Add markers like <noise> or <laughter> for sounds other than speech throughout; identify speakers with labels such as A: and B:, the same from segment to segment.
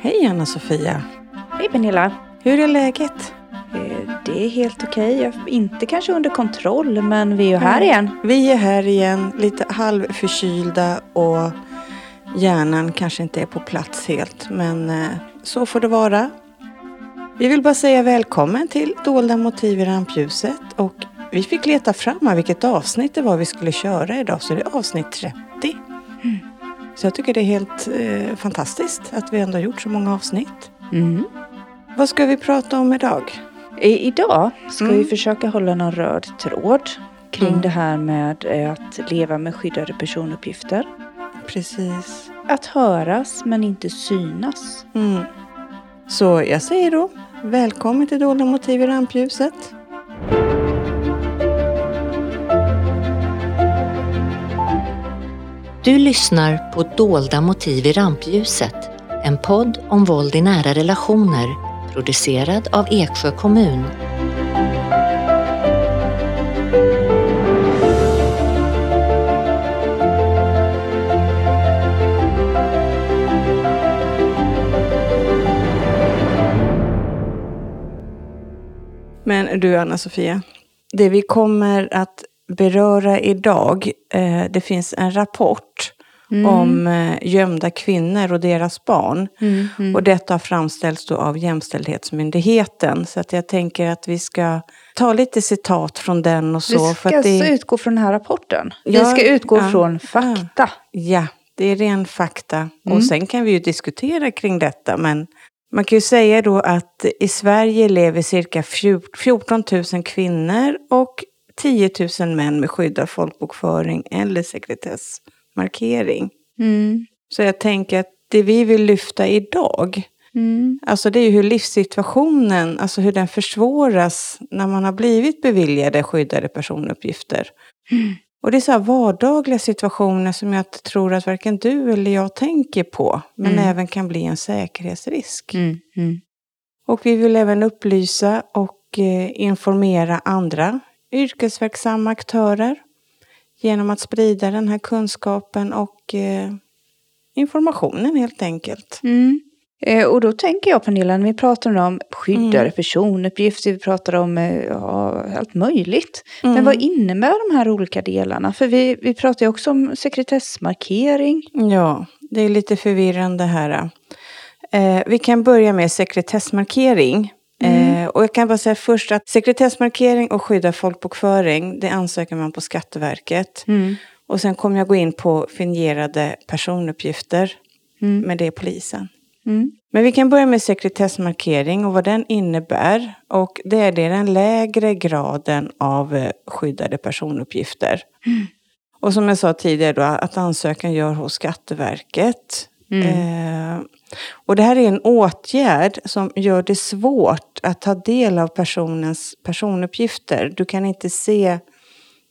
A: Hej Anna-Sofia!
B: Hej Pernilla!
A: Hur är läget?
B: Eh, Det är helt okej. Inte kanske under kontroll, men vi är ju här igen.
A: Vi är här igen, lite halvförkylda och hjärnan kanske inte är på plats helt. Men eh, så får det vara. Vi vill bara säga välkommen till Dolda motiv i rampljuset. Och vi fick leta fram vilket avsnitt det var vi skulle köra idag. Så det är avsnitt 30. Så jag tycker det är helt eh, fantastiskt att vi ändå har gjort så många avsnitt.
B: Mm.
A: Vad ska vi prata om idag?
B: I, idag ska
A: Mm.
B: vi försöka hålla någon röd tråd kring
A: Mm.
B: det här med eh, att leva med skyddade personuppgifter.
A: Precis.
B: Att höras men inte synas.
A: Mm. Så jag säger då välkommen till Dolda motiv i rampljuset.
C: Du lyssnar på Dolda motiv i rampljuset, en podd om våld i nära relationer, producerad av Eksjö kommun.
A: Men du Anna-Sofia, det vi kommer att beröra idag, eh, det finns en rapport om eh, gömda kvinnor och deras barn.
B: Mm, mm.
A: Och detta har framställts då av Jämställdhetsmyndigheten. Så att jag tänker att vi ska ta lite citat från den och så.
B: Vi ska
A: för att
B: alltså
A: det,
B: utgå från den här rapporten.
A: Ja,
B: vi ska utgå
A: ja,
B: från fakta.
A: Ja, det är ren fakta.
B: Mm.
A: Och sen kan vi ju diskutera kring detta. Men man kan ju säga då att i Sverige lever cirka 14 000 kvinnor och 10 000 män med skyddad folkbokföring eller sekretessmarkering.
B: Mm.
A: Så jag tänker att det vi vill lyfta idag,
B: Mm.
A: alltså det är ju hur livssituationen, alltså hur den försvåras när man har blivit beviljade skyddade personuppgifter.
B: Mm.
A: Och det är så här vardagliga situationer som jag tror att varken du eller jag tänker på, men
B: Mm.
A: även kan bli en säkerhetsrisk.
B: Mm. Mm.
A: Och vi vill även upplysa och eh, informera andra yrkesverksamma aktörer genom att sprida den här kunskapen och eh, informationen helt enkelt.
B: Mm. Eh, och då tänker jag Pernilla, när vi pratar om skyddade
A: Mm.
B: personuppgifter, vi pratar om eh, ja, allt möjligt.
A: Mm.
B: Men vad innebär de här olika delarna? För vi, vi pratar ju också om sekretessmarkering.
A: Ja, det är lite förvirrande här. Eh, vi kan börja med sekretessmarkering. Eh, och jag kan bara säga först att sekretessmarkering och skyddad folkbokföring, det ansöker man på Skatteverket. Och sen kommer jag gå in på fingerade personuppgifter,
B: Mm.
A: men det är polisen.
B: Mm.
A: Men vi kan börja med sekretessmarkering och vad den innebär. Och det är det den lägre graden av eh, skyddade personuppgifter. Och som jag sa tidigare då, att ansökan gör hos Skatteverket. Eh, och det här är en åtgärd som gör det svårt att ta del av personens personuppgifter. Du kan inte se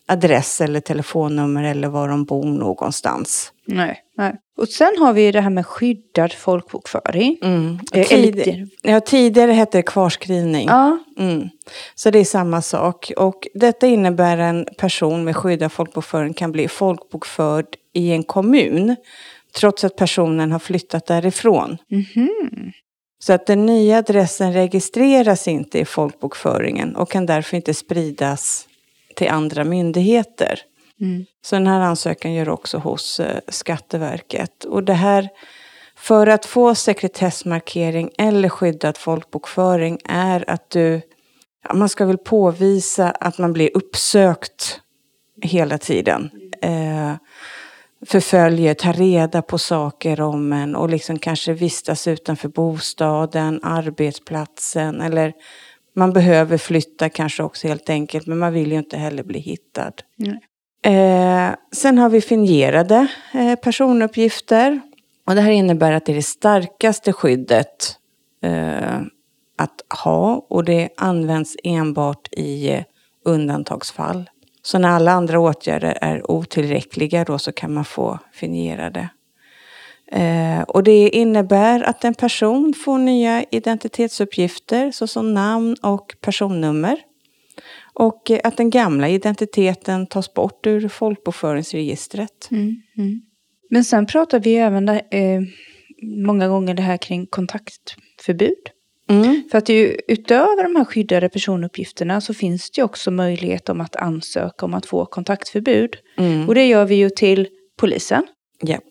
A: adress eller telefonnummer eller var de bor någonstans.
B: Nej, nej. Och sen har vi det här med skyddad folkbokföring.
A: Mm. Tid, ja, tidigare hette det kvarskrivning.
B: Ja.
A: Mm. Så det är samma sak. Och detta innebär en person med skyddad folkbokföring kan bli folkbokförd i en kommun trots att personen har flyttat därifrån.
B: Mhm.
A: Så att den nya adressen registreras inte i folkbokföringen och kan därför inte spridas till andra myndigheter.
B: Mm.
A: Så den här ansökan gör också hos eh, Skatteverket. Och det här, för att få sekretessmarkering eller skyddad folkbokföring är att du, ja, man ska väl påvisa att man blir uppsökt hela tiden. Eh, förföljer, tar reda på saker om en och liksom kanske vistas utanför bostaden, arbetsplatsen eller man behöver flytta kanske också helt enkelt men man vill ju inte heller bli hittad. Eh, sen har vi fingerade eh, personuppgifter. Och det här innebär att det är det starkaste skyddet eh, att ha och det används enbart i eh, undantagsfall. Så när alla andra åtgärder är otillräckliga då så kan man få fingerade. Eh, och det innebär att en person får nya identitetsuppgifter såsom namn och personnummer. Och eh, att den gamla identiteten tas bort ur folkbokföringsregistret.
B: Mm. Mm. Men sen pratar vi även där, eh, många gånger det här kring kontaktförbud.
A: Mm.
B: För att det ju, utöver de här skyddade personuppgifterna så finns det ju också möjlighet om att ansöka om att få kontaktförbud.
A: Mm.
B: Och det gör vi ju till polisen.
A: Japp.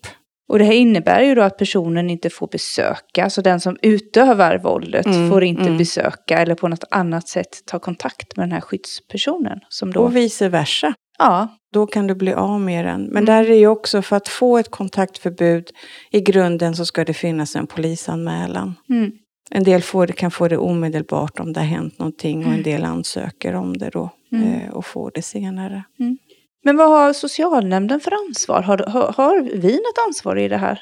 B: Och det här innebär ju då att personen inte får besöka, alltså den som utövar våldet
A: Mm,
B: får inte
A: mm.
B: besöka eller på något annat sätt ta kontakt med den här skyddspersonen. Som då,
A: Och vice versa.
B: ja,
A: Då kan du bli av med den. Men
B: Mm.
A: där är ju också för att få ett kontaktförbud i grunden så ska det finnas en polisanmälan.
B: Mm,
A: En del får, kan få det omedelbart om det har hänt någonting och en del ansöker om det då
B: Mm.
A: eh, och får det senare.
B: Men vad har socialnämnden för ansvar? Har, har, har vi något ansvar i det här?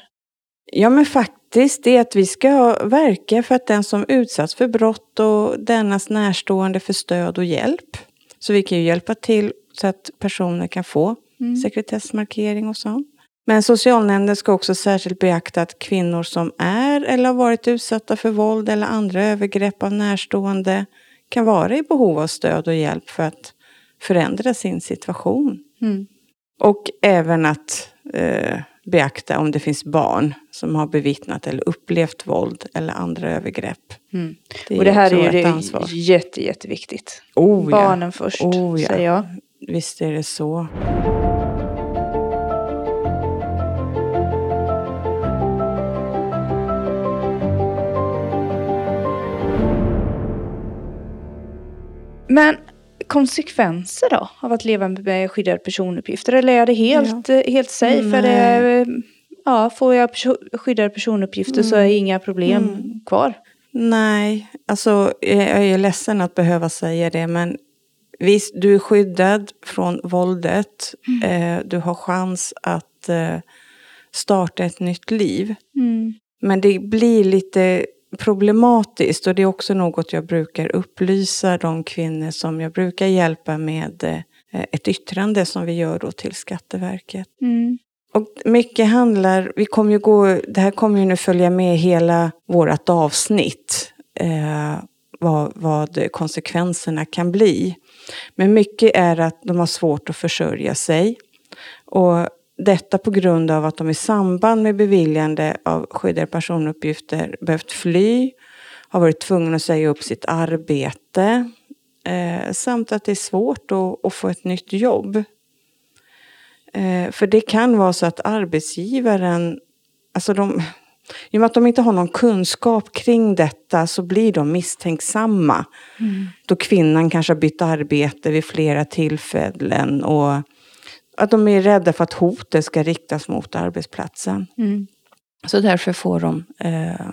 A: Ja men faktiskt det är att vi ska verka för att den som utsatts för brott och dennas närstående för stöd och hjälp. Så vi kan ju hjälpa till så att personer kan få
B: Mm.
A: sekretessmarkering och sånt. Men socialnämnden ska också särskilt beakta att kvinnor som är eller har varit utsatta för våld eller andra övergrepp av närstående kan vara i behov av stöd och hjälp för att förändra sin situation.
B: Mm.
A: Och även att eh, beakta om det finns barn som har bevittnat eller upplevt våld eller andra övergrepp.
B: Mm.
A: Det
B: Och det här är ju det
A: ansvar.
B: jätte, jätteviktigt.
A: Oh, ja.
B: Barnen först,
A: Oh, ja.
B: säger jag.
A: Visst är det så.
B: Men konsekvenser då av att leva med skyddade personuppgifter? Eller är det helt, eh, helt safe? Är det, eh, ja, får jag skyddade personuppgifter så är inga problem
A: Mm.
B: kvar?
A: Nej, alltså jag är ledsen att behöva säga det men visst, du är skyddad från våldet. Eh, du har chans att eh, starta ett nytt liv.
B: Mm.
A: Men det blir lite problematiskt och det är också något jag brukar upplysa de kvinnor som jag brukar hjälpa med eh, ett yttrande som vi gör då till Skatteverket.
B: Mm.
A: Och mycket handlar, vi kommer ju gå, det här kommer ju nu följa med hela vårt avsnitt. Eh, vad, vad konsekvenserna kan bli. Men mycket är att de har svårt att försörja sig. Och detta på grund av att de i samband med beviljande av skyddade personuppgifter behövt fly, har varit tvungna att säga upp sitt arbete eh, samt att det är svårt att, att få ett nytt jobb. Eh, för det kan vara så att arbetsgivaren, alltså de, i och med att de inte har någon kunskap kring detta så blir de misstänksamma. Då kvinnan kanske har bytt arbete vid flera tillfällen och att de är rädda för att hotet ska riktas mot arbetsplatsen.
B: Mm.
A: Så därför får de eh,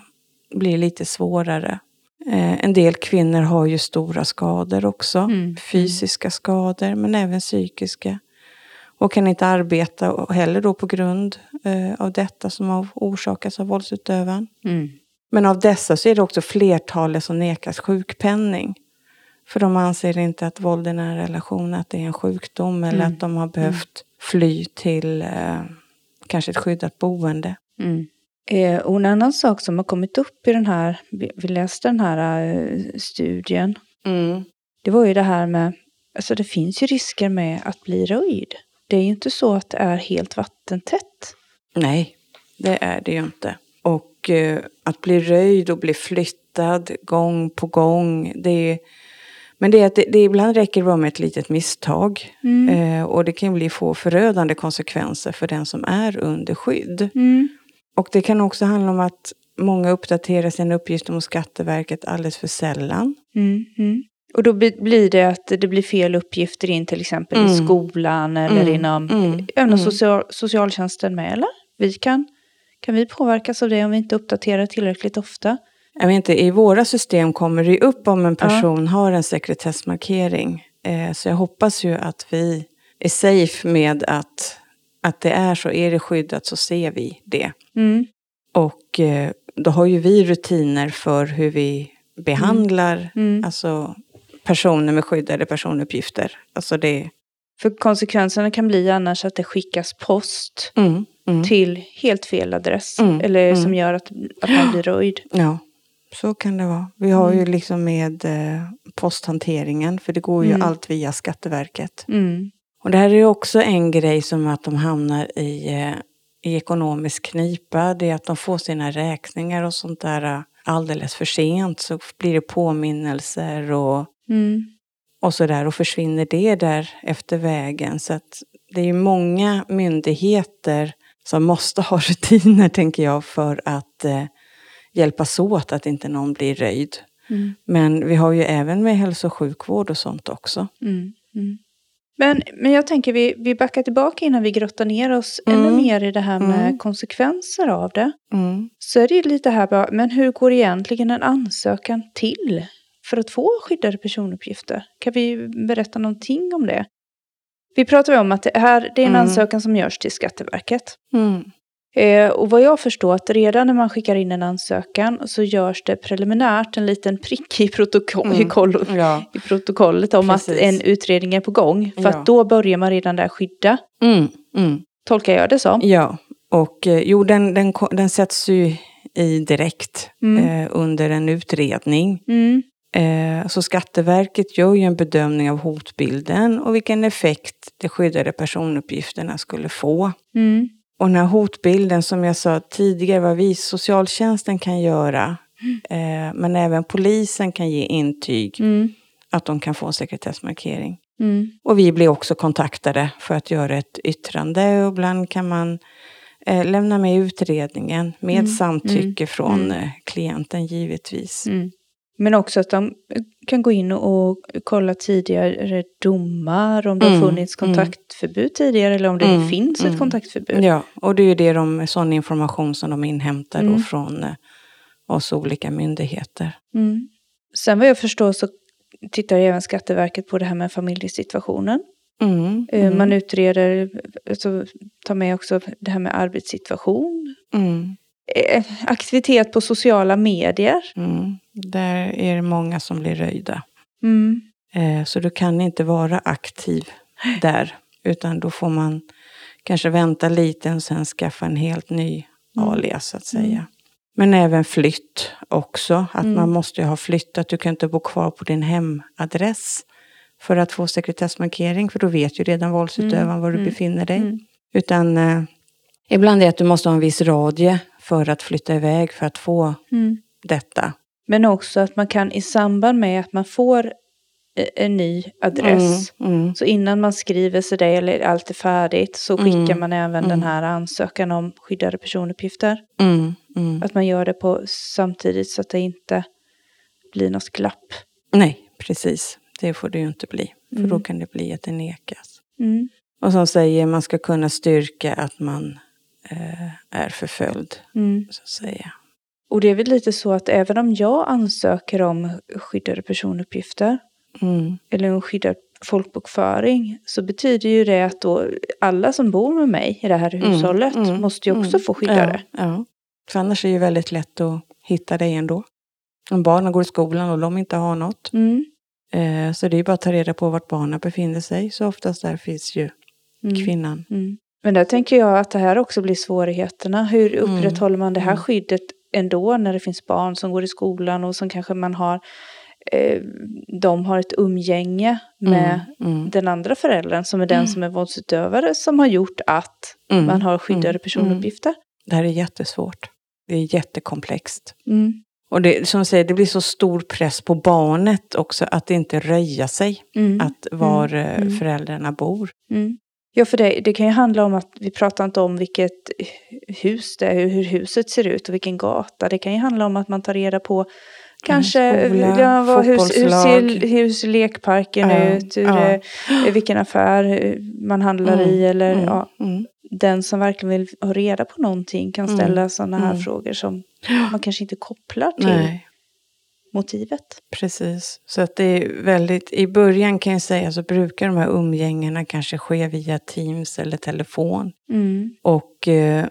A: bli lite svårare. Eh, en del kvinnor har ju stora skador också.
B: Mm.
A: Fysiska skador men även psykiska. Och kan inte arbeta heller då på grund eh, av detta som har orsakats av våldsutövaren.
B: Mm.
A: Men av dessa så är det också flertalet som nekas sjukpenning. För de anser inte att våld i nära relation att det är en sjukdom eller
B: Mm.
A: att de har behövt fly till eh, kanske ett skyddat boende.
B: Mm. Eh, och en annan sak som har kommit upp i den här, vi, läste den här eh, studien, det var ju det här med, alltså det finns ju risker med att bli röjd. Det är ju inte så att det är helt vattentätt.
A: Nej, det är det ju inte. Och eh, att bli röjd och bli flyttad gång på gång. Det är, men det är att det, det ibland räcker det bara med ett litet misstag. Eh, och det kan bli få förödande konsekvenser för den som är under skydd.
B: Mm.
A: Och det kan också handla om att många uppdaterar sina uppgifter mot Skatteverket alldeles för sällan.
B: Mm. Mm. Och då bli- blir det att det blir fel uppgifter in till exempel i
A: Mm.
B: skolan eller
A: Mm.
B: inom,
A: Mm.
B: även
A: Mm.
B: social, socialtjänsten med, eller? Vi kan, kan vi påverkas av det om vi inte uppdaterar tillräckligt ofta?
A: Jag vet inte, i våra system kommer det upp om en person har en sekretessmarkering. Eh, så jag hoppas ju att vi är safe med att, att det är så. Är det skyddat så ser vi det.
B: Mm.
A: Och eh, då har ju vi rutiner för hur vi behandlar
B: Mm.
A: alltså, personer med skyddade personuppgifter. Alltså det...
B: För konsekvenserna kan bli annars att det skickas post
A: Mm, mm.
B: till helt fel adress.
A: Mm,
B: Eller
A: mm.
B: som gör att, att man blir röjd.
A: Ja, så kan det vara. Vi har ju
B: Mm.
A: liksom med eh, posthanteringen, för det går ju
B: Mm.
A: allt via Skatteverket.
B: Mm.
A: Och det här är ju också en grej som att de hamnar i, eh, i ekonomisk knipa, det är att de får sina räkningar och sånt där äh, alldeles för sent. Så blir det påminnelser och,
B: Mm.
A: och sådär och försvinner det där efter vägen. Så det är ju många myndigheter som måste ha <laughs> rutiner, tänker jag, för att eh, hjälpas åt att inte någon blir röjd.
B: Mm.
A: Men vi har ju även med hälso och sjukvård och sånt också.
B: Mm. Mm. Men, men jag tänker vi, vi backar tillbaka innan vi grottar ner oss ännu
A: Mm.
B: mer i det här med
A: Mm.
B: konsekvenser av det.
A: Mm.
B: Så är det ju lite här bara, men hur går egentligen en ansökan till för att få skyddade personuppgifter? Kan vi berätta någonting om det? Vi pratar om att det, här, det är en ansökan som görs till Skatteverket.
A: Mm.
B: Eh, och vad jag förstår att redan när man skickar in en ansökan så görs det preliminärt en liten prick i, protokoll,
A: Mm.
B: i,
A: Ja.
B: i protokollet om att
A: Precis.
B: en utredning är på gång. För
A: Ja.
B: att då börjar man redan där skydda.
A: Mm. Mm.
B: Tolkar jag det som?
A: Ja, och eh, jo, den, den, den sätts ju i direkt
B: Mm.
A: eh, under en utredning.
B: Mm.
A: Eh, så Skatteverket gör ju en bedömning av hotbilden och vilken effekt de skyddade personuppgifterna skulle få.
B: Mm.
A: Och den här hotbilden, som jag sa tidigare, vad vi socialtjänsten kan göra, eh, men även polisen kan ge intyg
B: Mm.
A: att de kan få en sekretessmarkering.
B: Mm.
A: Och vi blir också kontaktade för att göra ett yttrande och ibland kan man eh, lämna med utredningen med
B: Mm,
A: samtycke
B: mm,
A: från
B: mm.
A: eh, klienten givetvis.
B: Mm. Men också att de kan gå in och kolla tidigare domar, om det har
A: Mm,
B: funnits kontaktförbud tidigare eller om det
A: Mm,
B: finns ett
A: mm.
B: kontaktförbud.
A: Ja, och det är ju det de, sån information som de inhämtar då
B: Mm.
A: från eh, oss olika myndigheter.
B: Mm. Sen vad jag förstår så tittar även Skatteverket på det här med familjesituationen.
A: Mm,
B: Eh,
A: mm,
B: Man utreder, alltså, tar med också det här med arbetssituation.
A: mm,
B: Aktivitet på sociala medier.
A: mm. Där är det många som blir röjda.
B: Mm.
A: Eh, så du kan inte vara aktiv där, utan då får man kanske vänta lite och sen skaffa en helt ny
B: Mm.
A: alias så att säga.
B: Mm.
A: Men även flytt också, att
B: Mm.
A: man måste ju ha flyttat. Du kan inte bo kvar på din hemadress för att få sekretessmarkering, för då vet ju redan våldsutövaren
B: Mm.
A: var du befinner dig. Utan eh, ibland är det att du måste ha en viss radie för att flytta iväg för att få
B: Mm.
A: detta.
B: Men också att man kan i samband med att man får eh, en ny adress.
A: Mm, mm,
B: Så innan man skriver sig det eller allt är färdigt så skickar
A: Mm,
B: man även den
A: mm.
B: här ansökan om skyddade personuppgifter.
A: mm, mm.
B: Att man gör det på samtidigt så att det inte blir något glapp.
A: Nej, precis. Det får det ju inte bli. För då kan det bli att det nekas. Och som säger, man ska kunna styrka att man är förföljd,
B: Mm.
A: så att säga.
B: Och det är väl lite så att även om jag ansöker om skyddade personuppgifter
A: Mm.
B: eller en skyddad folkbokföring så betyder ju det att då alla som bor med mig i det här
A: Mm,
B: hushållet
A: mm,
B: måste ju också
A: mm.
B: få skyddade.
A: Ja, ja. För annars är det ju väldigt lätt att hitta dig ändå. Om barnen går i skolan och de inte har något.
B: Mm.
A: Eh, så det är bara att ta reda på vart barnen befinner sig. Så oftast där finns ju kvinnan.
B: Mm. Men där tänker jag att det här också blir svårigheterna. Hur
A: Mm.
B: upprätthåller man det här
A: Mm.
B: skyddet ändå när det finns barn som går i skolan och som kanske man har eh, de har ett umgänge med
A: Mm, mm,
B: den andra föräldern som är den
A: Mm.
B: som är våldsutövare som har gjort att
A: mm,
B: man har skyddade
A: mm,
B: personuppgifter.
A: Det här är jättesvårt. Det är jättekomplext.
B: Mm.
A: Och det, som säger, det blir så stor press på barnet också att inte röja sig.
B: Mm.
A: Att var eh,
B: mm.
A: föräldrarna bor.
B: Ja, för det, det kan ju handla om att vi pratar inte om vilket hus det är, hur, hur huset ser ut och vilken gata. Det kan ju handla om att man tar reda på kanske
A: skola,
B: ja, vad, hur, hur, ser, hur ser lekparken
A: Ja,
B: ut, hur, eh, vilken affär eh, man handlar
A: Mm,
B: i eller
A: Mm,
B: ja,
A: mm.
B: den som verkligen vill ha reda på någonting kan
A: Mm,
B: ställa sådana här
A: mm.
B: frågor som man kanske inte kopplar till.
A: Nej,
B: motivet.
A: precis. Så att det är väldigt, i början kan jag säga så brukar de här umgängena kanske ske via Teams eller telefon.
B: Mm.
A: Och eh,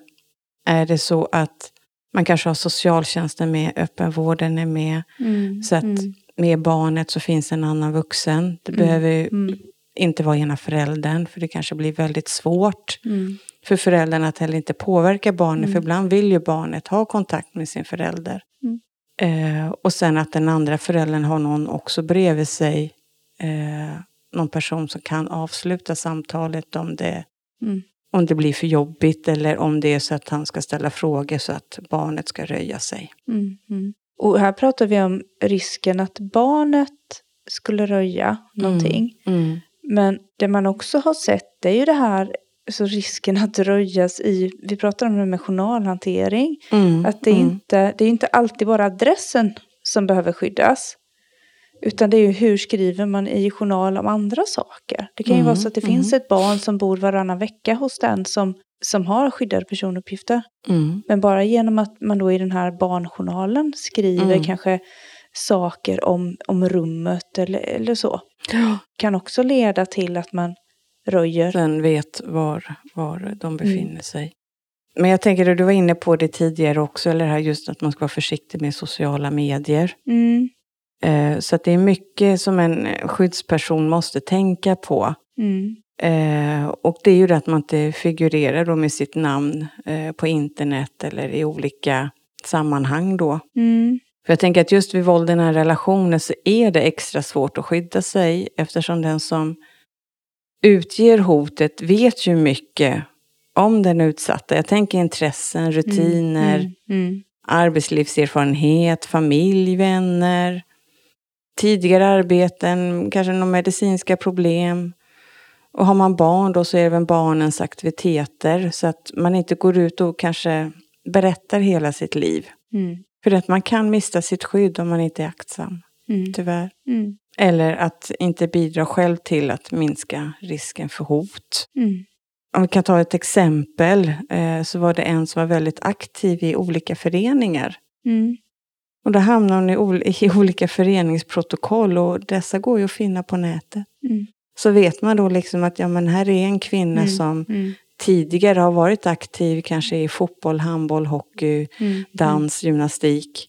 A: är det så att man kanske har socialtjänsten med, öppenvården är med,
B: Mm.
A: så att
B: mm.
A: med barnet så finns en annan vuxen. Det
B: Mm,
A: behöver ju
B: mm.
A: inte vara ena föräldern, för det kanske blir väldigt svårt
B: Mm.
A: för föräldern att heller inte påverka barnet, för ibland vill ju barnet ha kontakt med sin förälder.
B: Mm.
A: Eh, och sen att den andra föräldern har någon också bredvid sig, eh, någon person som kan avsluta samtalet om det
B: Mm.
A: om det blir för jobbigt eller om det är så att han ska ställa frågor så att barnet ska röja sig.
B: Mm, mm. Och här pratar vi om risken att barnet skulle röja någonting.
A: Mm, mm.
B: Men det man också har sett det är ju det här, så risken att röjas i, vi pratar om det med journalhantering,
A: Mm,
B: att det är,
A: mm.
B: inte, det är inte alltid bara adressen som behöver skyddas. Utan det är ju hur skriver man i journal om andra saker. Det kan ju
A: Mm,
B: vara så att det
A: mm.
B: finns ett barn som bor varannan vecka hos den som, som har skyddade personuppgifter.
A: Mm.
B: Men bara genom att man då i den här barnjournalen skriver
A: Mm.
B: kanske saker om, om rummet eller, eller så. Kan också leda till att man röjer.
A: Den vet var, var de befinner sig. Men jag tänker att du var inne på det tidigare också, eller här just att man ska vara försiktig med sociala medier.
B: Mm,
A: Eh, så att det är mycket som en skyddsperson måste tänka på.
B: mm,
A: Eh, och det är ju det att man inte figurerar då med sitt namn eh, på internet eller i olika sammanhang då.
B: mm,
A: För jag tänker att just vid våld i nära relationer så är det extra svårt att skydda sig eftersom den som utger hotet vet ju mycket om den utsatta. Jag tänker intressen, rutiner,
B: mm, mm,
A: arbetslivserfarenhet, familj, vänner, tidigare arbeten, kanske några medicinska problem. Och har man barn då så är det även barnens aktiviteter så att man inte går ut och kanske berättar hela sitt liv.
B: mm,
A: För att man kan mista sitt skydd om man inte är aktsam,
B: mm,
A: tyvärr. Eller att inte bidra själv till att minska risken för hot.
B: mm,
A: Om vi kan ta ett exempel eh, så var det en som var väldigt aktiv i olika föreningar.
B: mm,
A: Och då hamnar hon i, ol- <laughs> i olika föreningsprotokoll och dessa går ju att finna på nätet.
B: mm,
A: Så vet man då liksom att ja, men här är en kvinna
B: Mm.
A: som
B: mm,
A: tidigare har varit aktiv kanske i fotboll, handboll, hockey,
B: mm,
A: dans, gymnastik.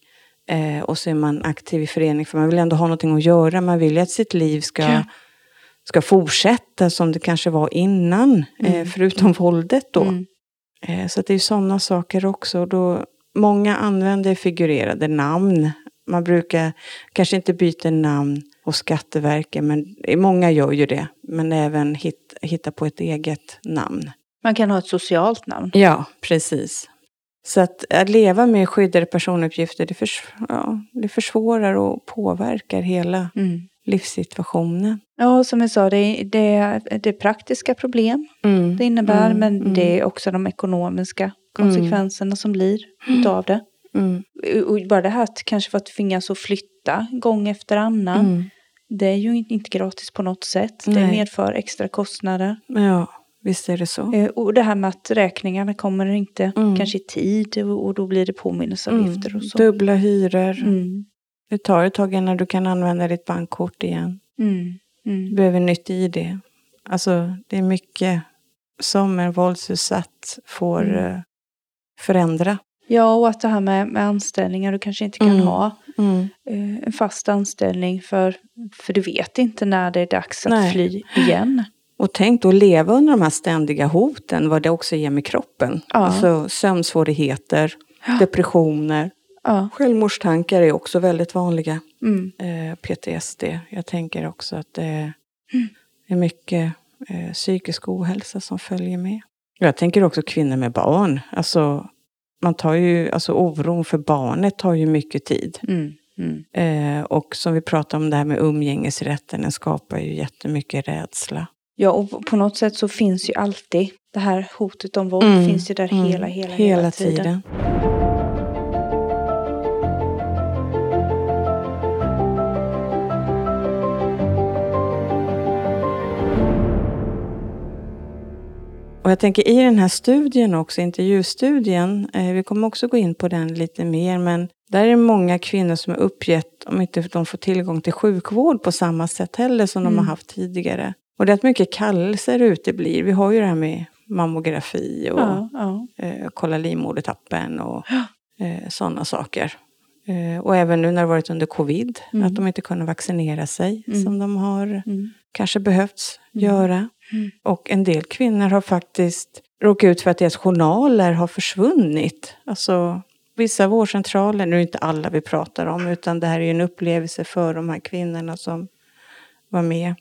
A: Eh, och så är man aktiv i förening för man vill ändå ha någonting att göra. Man vill ju att sitt liv ska,
B: Ja.
A: ska fortsätta som det kanske var innan. Eh,
B: Mm.
A: förutom våldet då.
B: mm,
A: Eh, så det är ju sådana saker också. Då, många använder figurerade namn. Man brukar kanske inte byta namn hos Skatteverket, men många gör ju det. Men även hit, hitta på ett eget namn.
B: Man kan ha ett socialt namn.
A: Ja, precis. Så att, att leva med skyddade personuppgifter, det, förs ja, det försvårar och påverkar hela
B: Mm.
A: livssituationen.
B: Ja, som jag sa, det är, det, det är praktiska problem
A: Mm.
B: det innebär,
A: Mm,
B: men
A: mm.
B: det är också de ekonomiska konsekvenserna som blir utav det.
A: Mm.
B: Och bara det här att kanske få tvingas att flytta gång efter annan,
A: Mm.
B: det är ju inte gratis på något sätt. Det
A: Nej.
B: medför extra kostnader.
A: Ja, visst är det så.
B: Eh, Och det här med att räkningarna kommer inte
A: Mm.
B: kanske i tid och då blir det påminnelseavgifter
A: Mm.
B: och så.
A: Dubbla hyror.
B: Mm.
A: Det tar ett tag innan du kan använda ditt bankkort igen.
B: Mm.
A: Du
B: Mm.
A: behöver nytt ID. Alltså, det är mycket som en våldsutsatt får
B: Mm.
A: eh, förändra.
B: Ja, och att det här med, med anställningar, du kanske inte kan ha eh, en fast anställning för, för du vet inte när det är dags att
A: Nej.
B: fly igen.
A: Och tänk då leva under de här ständiga hoten, vad det också ger med kroppen.
B: Ja.
A: Alltså sömnsvårigheter,
B: Ja.
A: depressioner.
B: Ja.
A: Självmordstankar är också väldigt vanliga.
B: Mm.
A: Eh, PTSD. Jag tänker också att det
B: Mm.
A: är mycket eh, psykisk ohälsa som följer med. Jag tänker också kvinnor med barn. Alltså, man tar ju, alltså oron för barnet tar ju mycket tid.
B: Mm. Mm.
A: Eh, och som vi pratade om det här med umgängesrätten, den skapar ju jättemycket rädsla.
B: Ja, och på något sätt så finns ju alltid det här hotet om våld
A: Mm,
B: finns ju där
A: mm,
B: hela, hela, hela, tiden.
A: tiden. Och jag tänker i den här studien också, intervjustudien, eh, vi kommer också gå in på den lite mer, men där är det många kvinnor som har uppgett om inte de får tillgång till sjukvård på samma sätt heller som de
B: Mm.
A: har haft tidigare. Och det är att mycket kallelser uteblir. Vi har ju det här med mammografi och
B: Ja, ja.
A: eh, kolla livmodertappen och eh, sådana saker. Eh, och även nu när det varit under covid,
B: Mm.
A: att de inte kunde vaccinera sig
B: Mm.
A: som de har
B: Mm.
A: kanske behövts
B: Mm.
A: göra.
B: Mm.
A: Och en del kvinnor har faktiskt råkat ut för att deras journaler har försvunnit. Alltså vissa vårdcentraler, nu är det inte alla vi pratar om, utan det här är ju en upplevelse för de här kvinnorna som var med.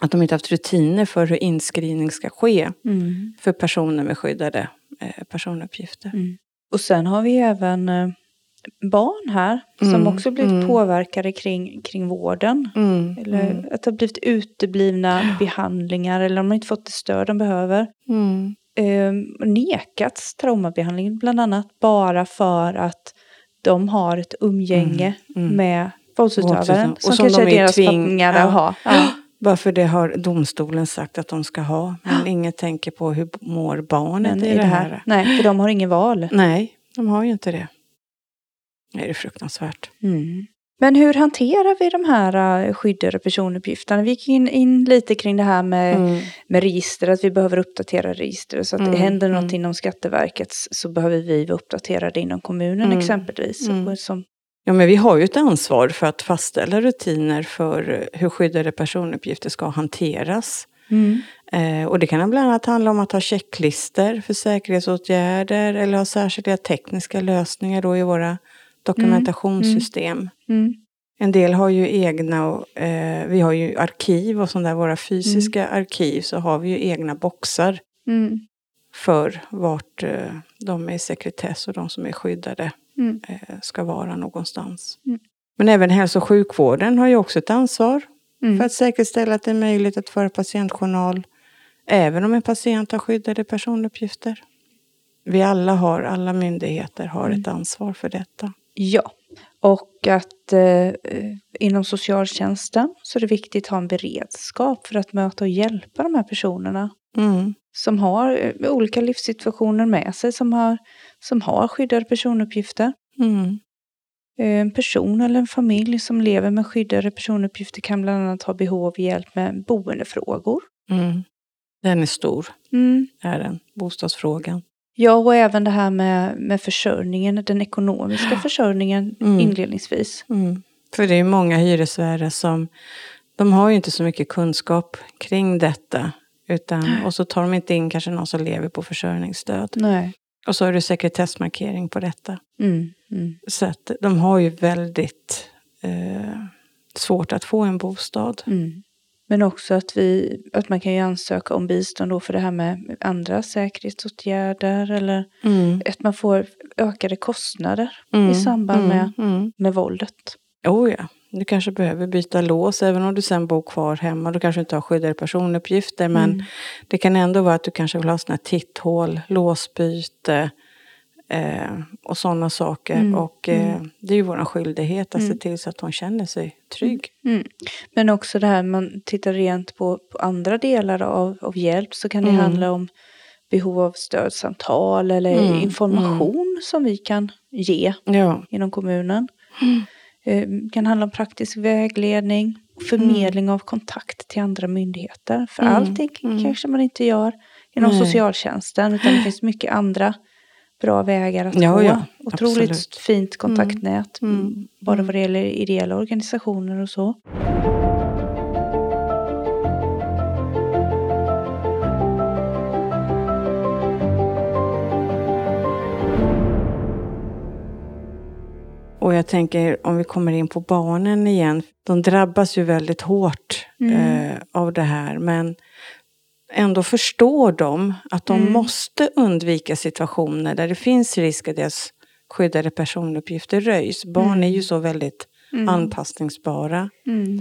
A: Att de inte haft rutiner för hur inskrivning ska ske
B: Mm.
A: för personer med skyddade eh, personuppgifter.
B: Mm. Och sen har vi även eh, barn här som
A: Mm,
B: också blivit
A: mm.
B: påverkade kring, kring vården.
A: Mm,
B: Eller
A: mm,
B: att det har blivit uteblivna behandlingar eller de inte fått det stöd de behöver. Eh, nekats traumabehandling bland annat bara för att de har ett umgänge med våldsutövaren som,
A: som
B: kanske
A: de
B: är
A: är
B: deras
A: tving-
B: att ha. Ja.
A: Varför det har domstolen sagt att de ska ha. Men ingen tänker på hur mår barnet i det här.
B: Nej, för de har ingen val.
A: Nej, de har ju inte det. Det är fruktansvärt.
B: Mm. Men hur hanterar vi de här uh, skyddade personuppgifterna? Vi gick in, in lite kring det här med,
A: Mm.
B: med register, att vi behöver uppdatera register. Så att det
A: Mm,
B: händer något
A: mm.
B: inom Skatteverket så behöver vi vara uppdaterade inom kommunen
A: Mm,
B: exempelvis.
A: mm.
B: Och Som,
A: Ja, men vi har ju ett ansvar för att fastställa rutiner för eh, hur skyddade personuppgifter ska hanteras. Eh, och det kan bland annat handla om att ha checklister för säkerhetsåtgärder eller ha särskilda tekniska lösningar då i våra dokumentationssystem.
B: Mm.
A: En del har ju egna, och, eh, vi har ju arkiv och sådana där, våra fysiska arkiv så har vi ju egna boxar
B: Mm.
A: för vart eh, de är i sekretess och de som är skyddade
B: Mm.
A: eh, ska vara någonstans.
B: Mm.
A: Men även hälso och sjukvården har ju också ett ansvar
B: Mm.
A: för att säkerställa att det är möjligt att föra patientjournal även om en patient har skyddade personuppgifter. Vi alla har, alla myndigheter har
B: Mm.
A: ett ansvar för detta.
B: Ja, och att eh, inom socialtjänsten så är det viktigt att ha en beredskap för att möta och hjälpa de här personerna
A: Mm.
B: som har eh, olika livssituationer med sig, som har, som har skyddade personuppgifter.
A: Mm.
B: Eh, En person eller en familj som lever med skyddade personuppgifter kan bland annat ha behov av hjälp med boendefrågor.
A: Mm. Den är stor,
B: Mm.
A: är den, bostadsfrågan.
B: Ja, och även det här med, med försörjningen, den ekonomiska försörjningen
A: Mm.
B: inledningsvis.
A: Mm. För det är många hyresvärdar som, de har ju inte så mycket kunskap kring detta. Utan, och så tar de inte in kanske någon som lever på försörjningsstöd.
B: Nej.
A: Och så är det sekretessmarkering på detta.
B: Mm. Mm.
A: Så att de har ju väldigt eh, svårt att få en bostad.
B: Mm. Men också att, vi, att man kan ju ansöka om bistånd då för det här med andra säkerhetsåtgärder eller
A: Mm.
B: att man får ökade kostnader
A: Mm.
B: i samband
A: mm.
B: med,
A: Mm.
B: med våldet.
A: Oh ja, du kanske behöver byta lås även om du sen bor kvar hemma. Du kanske inte har skyddade personuppgifter men
B: Mm.
A: det kan ändå vara att du kanske vill ha sådana titthål, låsbyte eh, och sådana saker.
B: Mm,
A: Och eh,
B: mm.
A: det är ju vår skyldighet att
B: Mm.
A: se till så att hon känner sig trygg.
B: Mm. Men också det här man tittar rent på, på andra delar av, av hjälp så kan det
A: Mm.
B: handla om behov av stödsamtal eller
A: Mm,
B: information som vi kan ge
A: Ja.
B: inom kommunen. Eh, kan handla om praktisk vägledning och förmedling av kontakt till andra myndigheter. För
A: Mm,
B: allting
A: mm.
B: kanske man inte gör inom
A: Nej.
B: socialtjänsten utan det finns mycket andra bra vägar att
A: Ja,
B: gå.
A: ja,
B: Otroligt
A: absolut.
B: fint kontaktnät,
A: Mm,
B: mm. både
A: mm.
B: vad det gäller ideella organisationer och så.
A: Och jag tänker om vi kommer in på barnen igen. De drabbas ju väldigt hårt
B: Mm.
A: eh, av det här. Men ändå förstår de att de
B: Mm.
A: måste undvika situationer där det finns risk att deras skyddade personuppgifter röjs. Barn
B: Mm.
A: är ju så väldigt
B: Mm.
A: anpassningsbara.
B: Mm.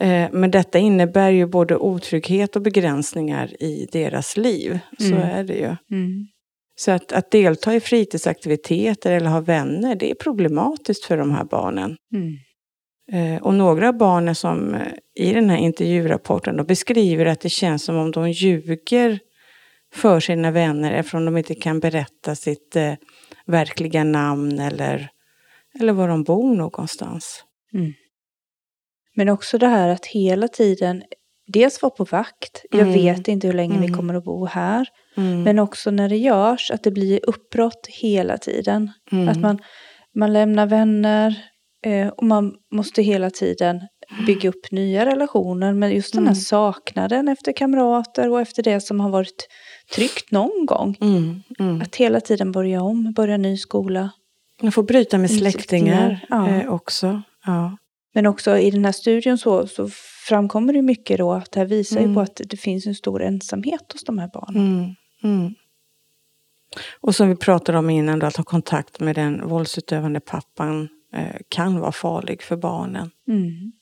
A: Eh, men detta innebär ju både otrygghet och begränsningar i deras liv. Så
B: Mm.
A: är det ju.
B: Mm.
A: Så att, att delta i fritidsaktiviteter eller ha vänner, det är problematiskt för de här barnen.
B: Mm.
A: Eh, och några av barnen som eh, i den här intervjurapporten beskriver att det känns som om de ljuger för sina vänner eftersom de inte kan berätta sitt eh, verkliga namn eller, eller var de bor någonstans.
B: Men också det här att hela tiden dels vara på vakt. Jag
A: Mm.
B: vet inte hur länge vi
A: Mm.
B: kommer att bo här.
A: Mm.
B: Men också när det görs, att det blir uppbrott hela tiden.
A: Mm.
B: Att man, man lämnar vänner eh, och man måste hela tiden bygga upp nya relationer. Men just den här
A: Mm.
B: saknaden efter kamrater och efter det som har varit tryggt någon gång.
A: Mm. Mm.
B: Att hela tiden börja om, börja ny skola.
A: Man får bryta med släktingar
B: släktingar, ja.
A: eh, också. Ja.
B: Men också i den här studien så, så framkommer det mycket då att det här visar
A: Mm.
B: ju på att det finns en stor ensamhet hos de här barnen.
A: Mm, mm. Och som vi pratade om innan, då, att ha kontakt med den våldsutövande pappan kan vara farlig för barnen.
B: Mm.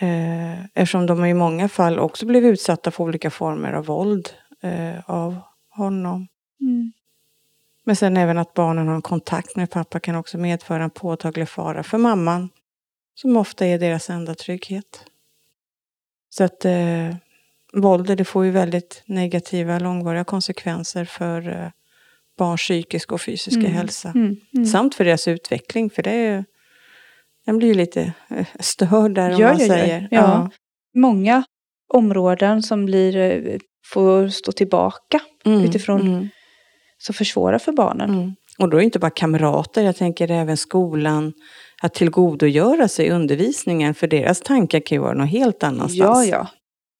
A: Eh, eftersom de i många fall också blev utsatta för olika former av våld eh, av honom.
B: Mm.
A: Men sen även att barnen har en kontakt med pappa kan också medföra en påtaglig fara för mamman. Som ofta är deras enda trygghet. Så att eh, våldet det får ju väldigt negativa långvariga konsekvenser för eh, barns psykiska och fysiska
B: Mm.
A: hälsa.
B: Mm. Mm.
A: Samt för deras utveckling, för det är ju, den blir ju lite eh, störd där om
B: Ja,
A: man
B: ja, ja.
A: säger.
B: Ja. Många områden som blir, eh, får stå tillbaka
A: Mm,
B: utifrån
A: mm,
B: som försvårar för barnen.
A: mm. Och då är det inte bara kamrater, jag tänker även skolan, att tillgodogöra sig undervisningen, för deras tankar kan ju vara något helt annanstans.
B: Ja, ja.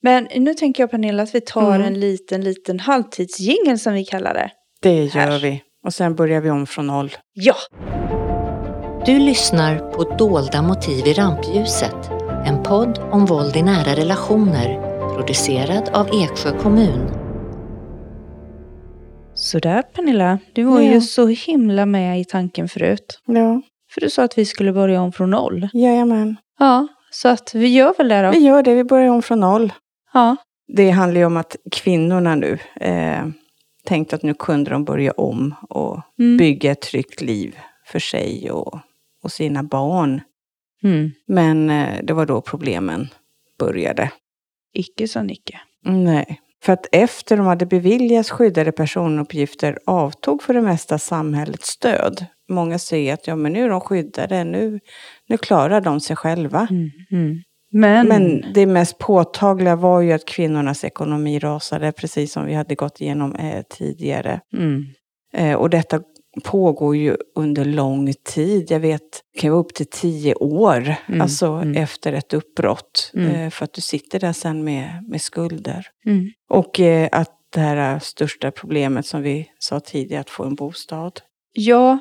B: Men nu tänker jag Pernilla att vi tar
A: Mm.
B: en liten, liten halvtidsjingel som vi kallar det.
A: Det gör
B: Här.
A: vi. Och sen börjar vi om från noll.
B: Ja!
C: Du lyssnar på Dolda motiv i rampljuset, en podd om våld i nära relationer, producerad av Eksjö kommun.
B: Sådär Pernilla, du var
A: Ja.
B: ju så himla med i tanken förut.
A: Ja,
B: För du sa att vi skulle börja om från noll.
A: jajamän.
B: Ja, så att vi gör väl det då.
A: Vi gör det, vi börjar om från noll.
B: Ja.
A: Det handlar ju om att kvinnorna nu eh, tänkte att nu kunde de börja om och
B: Mm.
A: bygga ett tryggt liv för sig och, och sina barn.
B: Mm.
A: Men eh, det var då problemen började.
B: Icke sa Nicke.
A: Nej. För att efter de hade beviljats skyddade personuppgifter avtog för det mesta samhällets stöd. Många säger att ja, men nu är de skyddade, nu, nu klarar de sig själva.
B: Mm. Mm. Men,
A: Men det mest påtagliga var ju att kvinnornas ekonomi rasade, precis som vi hade gått igenom eh, tidigare.
B: Mm.
A: Eh, och detta pågår ju under lång tid. Jag vet, det kan vara upp till tio år,
B: Mm,
A: alltså
B: mm.
A: efter ett uppbrott.
B: Mm.
A: Eh, för att du sitter där sen med, med skulder.
B: Mm.
A: Och eh, att det här största problemet som vi sa tidigare, att få en bostad.
B: Ja,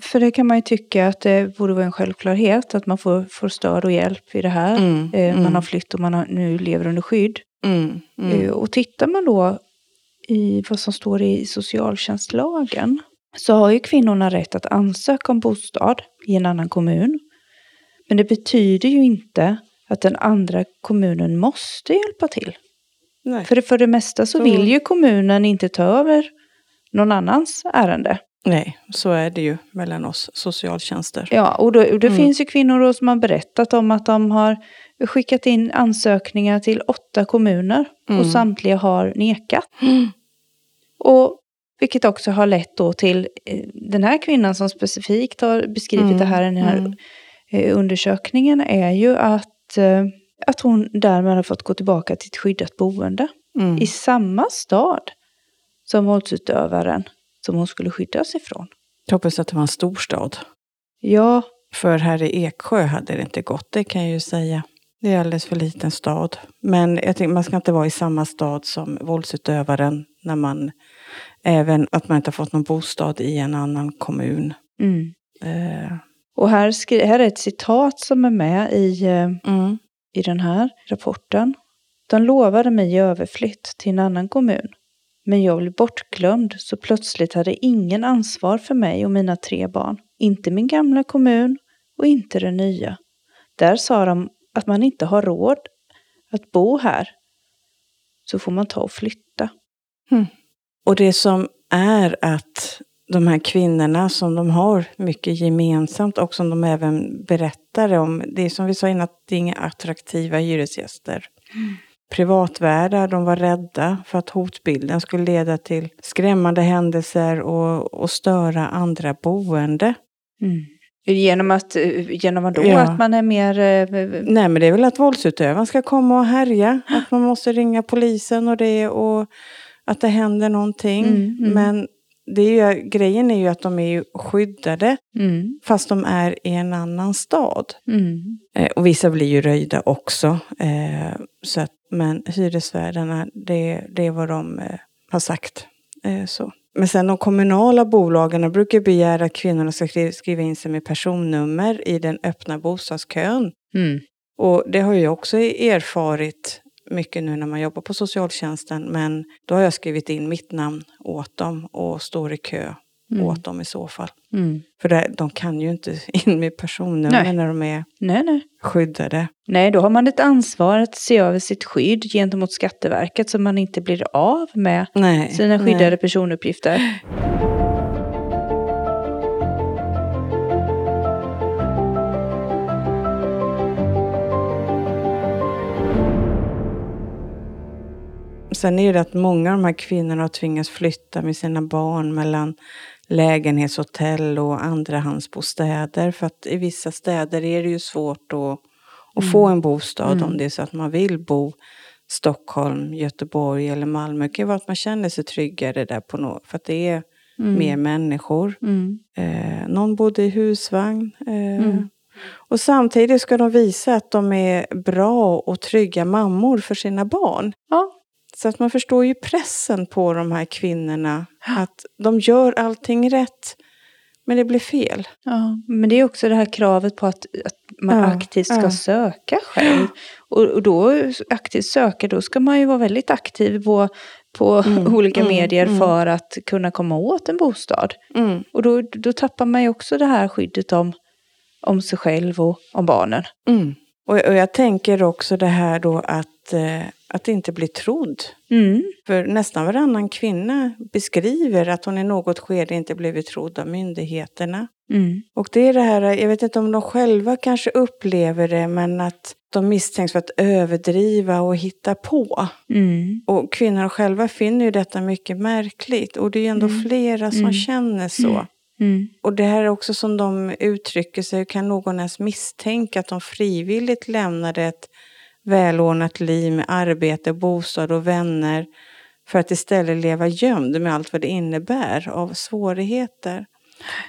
B: för det kan man ju tycka att det borde vara en självklarhet att man får, får stöd och hjälp i det här.
A: Mm,
B: Eh,
A: mm,
B: Man har flytt och man har, nu lever under skydd.
A: mm, mm,
B: Eh, Och tittar man då i vad som står i socialtjänstlagen så har ju kvinnorna rätt att ansöka om bostad i en annan kommun. Men det betyder ju inte att den andra kommunen måste hjälpa till.
A: Nej.
B: För det, för det mesta så
A: Så-
B: vill ju kommunen inte ta över någon annans ärende.
A: Nej, så är det ju mellan oss socialtjänster.
B: Ja, och, då, och det
A: Mm.
B: finns ju kvinnor som har berättat om att de har skickat in ansökningar till åtta kommuner
A: Mm.
B: och samtliga har nekat.
A: Mm. <gasps>
B: Och vilket också har lett då till eh, den här kvinnan som specifikt har beskrivit
A: Mm,
B: det här i den här
A: mm.
B: eh, undersökningen är ju att, eh, att hon därmed har fått gå tillbaka till ett skyddat boende
A: Mm.
B: i samma stad som våldsutövaren som hon skulle skyddas ifrån.
A: Jag hoppas att det var en storstad.
B: Ja,
A: För här i Eksjö hade det inte gått, det kan jag ju säga. Det är alldeles för liten stad. Men jag tänker, man ska inte vara i samma stad som våldsutövaren när man även att man inte har fått någon bostad i en annan kommun.
B: mm.
A: Eh,
B: och här, här är ett citat som är med i, eh,
A: mm,
B: i den här rapporten. De lovade mig överflytt till en annan kommun. Men jag blev bortglömd så plötsligt hade ingen ansvar för mig och mina tre barn. Inte min gamla kommun och inte den nya. Där sa de att man inte har råd att bo här. Så får man ta och flytta.
A: Och det som är att de här kvinnorna som de har mycket gemensamt och som de även berättar om. Det är som vi sa innan, att det är inga attraktiva hyresgäster. Privatvärdar, de var rädda för att hotbilden skulle leda till skrämmande händelser och, och störa andra boende.
B: Genom att, genom att då
A: Ja.
B: att man är mer... eh,
A: Nej men det är väl att våldsutövaren ska komma och härja. Att man måste ringa polisen och det och att det händer någonting.
B: Mm, mm.
A: Men det är ju, grejen är ju att de är skyddade
B: Mm,
A: fast de är i en annan stad.
B: mm,
A: Eh, och vissa blir ju röjda också. Eh, så att, men hyresvärdarna, det, det är vad de eh, har sagt. Eh, så. Men sen de kommunala bolagen brukar begära att kvinnorna ska skri- skriva in sig med personnummer i den öppna bostadskön.
B: mm.
A: Och det har jag också erfarit mycket nu när man jobbar på socialtjänsten. Men då har jag skrivit in mitt namn åt dem och står i kö mm. åt dem i så fall. Mm. För det, de kan ju inte <laughs> in med personnummer när de är
B: nej, nej.
A: skyddade.
B: Nej, då har man ett ansvar att se över sitt skydd gentemot Skatteverket så man inte blir av med nej, sina skyddade nej. personuppgifter. <laughs>
A: Sen är det att många av de här kvinnorna har tvingats flytta med sina barn mellan lägenhetshotell och andrahandsbostäder. För att i vissa städer är det ju svårt att, att mm. få en bostad mm. om det är så att man vill bo Stockholm, Göteborg eller Malmö. Det kan vara att man känner sig tryggare där på något, för att det är mm. mer människor. Mm. Eh, någon bodde i husvagn. Eh, mm. och samtidigt ska de visa att de är bra och trygga mammor för sina barn.
B: Ja.
A: Så att man förstår ju pressen på de här kvinnorna. Att de gör allting rätt, men det blir fel.
B: Ja, men det är också det här kravet på att, att man ja, aktivt ska ja. söka själv. Och, och då aktivt söka, då ska man ju vara väldigt aktiv på, på mm, <laughs> olika mm, medier mm. för att kunna komma åt en bostad. Mm. Och då, då tappar man ju också det här skyddet om, om sig själv och om barnen.
A: Mm. Och, och jag tänker också det här då att eh, att inte bli trodd.
B: Mm.
A: För nästan varannan kvinna beskriver att hon i något skede inte blivit trodd av myndigheterna.
B: Mm.
A: Och det är det här, jag vet inte om de själva kanske upplever det, men att de misstänks för att överdriva och hitta på.
B: Mm.
A: Och kvinnor själva finner ju detta mycket märkligt. Och det är ju ändå mm. flera som mm. känner så.
B: Mm.
A: Och det här är också som de uttrycker sig, kan någon ens misstänka att de frivilligt lämnade ett välordnat liv med arbete, bostad och vänner för att istället leva gömd med allt vad det innebär av svårigheter.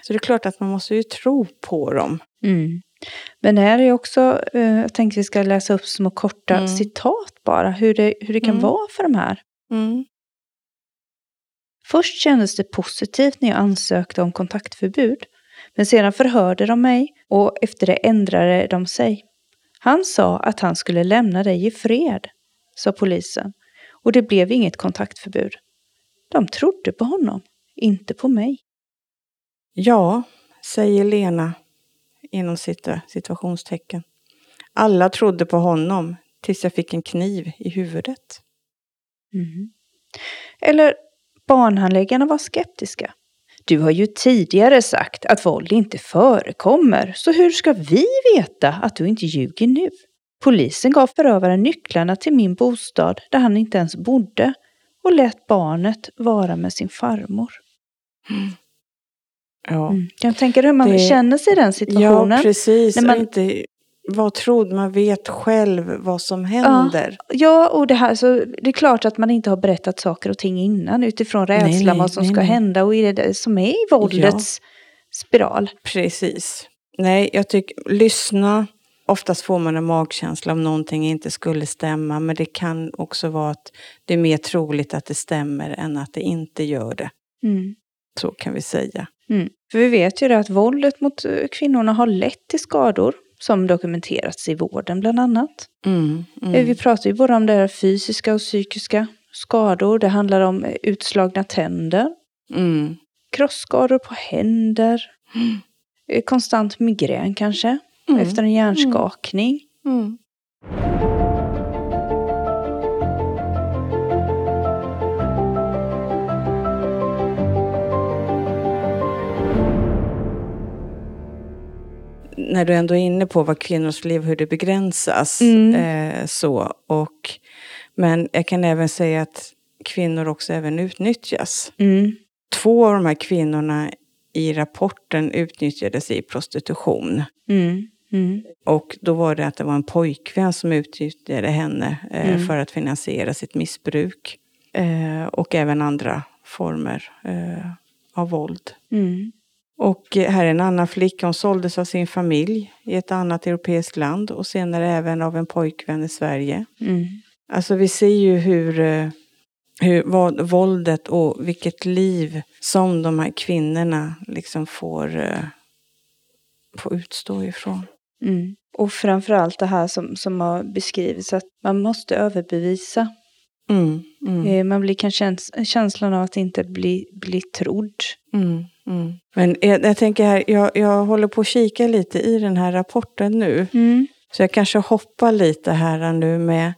A: Så det är klart att man måste ju tro på dem.
B: Mm. Men här är också, eh, jag tänkte vi ska läsa upp små korta mm. citat bara, hur det, hur det kan mm. vara för de här.
A: Mm.
B: Först kändes det positivt när jag ansökte om kontaktförbud. Men sedan förhörde de mig och efter det ändrade de sig. Han sa att han skulle lämna dig i fred, sa polisen, och det blev inget kontaktförbud. De trodde på honom, inte på mig.
A: Ja, säger Lena inom situationstecken. Alla trodde på honom tills jag fick en kniv i huvudet.
B: Mm. Eller barnhandläggarna var skeptiska. Du har ju tidigare sagt att våld inte förekommer, så hur ska vi veta att du inte ljuger nu? Polisen gav förövaren nycklarna till min bostad där han inte ens bodde och lät barnet vara med sin farmor.
A: Mm. Ja.
B: Mm. Jag tänker hur man det... känner sig i den situationen.
A: Ja, precis. När man... Inte vad trodde man vet själv vad som händer.
B: Ja, ja, och det här så det är klart att man inte har berättat saker och ting innan utifrån rädslan vad som nej, ska nej. hända och är det som är i våldets ja. spiral.
A: Precis. Nej, jag tycker lyssna. Oftast får man en magkänsla om någonting inte skulle stämma, men det kan också vara att det är mer troligt att det stämmer än att det inte gör det.
B: Mm.
A: Så kan vi säga.
B: Mm. För vi vet ju det att våldet mot kvinnorna har lett till skador som dokumenterats i vården bland annat.
A: Mm, mm.
B: Vi pratar ju både om det fysiska och psykiska skador. Det handlar om utslagna tänder,
A: mm.
B: krossskador på händer,
A: mm.
B: konstant migrän kanske, mm. efter en hjärnskakning.
A: När du ändå är inne på vad kvinnors liv, hur det begränsas.
B: Mm.
A: Eh, så, och, men jag kan även säga att kvinnor också även utnyttjas.
B: Mm.
A: Två av de här kvinnorna i rapporten utnyttjades i prostitution.
B: Mm. Mm.
A: Och då var det att det var en pojkvän som utnyttjade henne eh, mm. för att finansiera sitt missbruk. Eh, och även andra former eh, av våld.
B: Mm.
A: Och här är en annan flicka, hon såldes av sin familj i ett annat europeiskt land och senare även av en pojkvän i Sverige.
B: Mm.
A: Alltså vi ser ju hur, eh, hur vad, våldet och vilket liv som de här kvinnorna liksom får, uh, får utstå ifrån.
B: Mm. Och framförallt det här som, som har beskrivits, att man måste överbevisa.
A: Mm, mm.
B: Eh, Man blir kanske känslan av att inte bli, bli trodd.
A: Mm, mm. Men jag, jag, tänker här, jag, jag håller på att kika lite i den här rapporten nu.
B: Mm.
A: Så jag kanske hoppar lite här nu med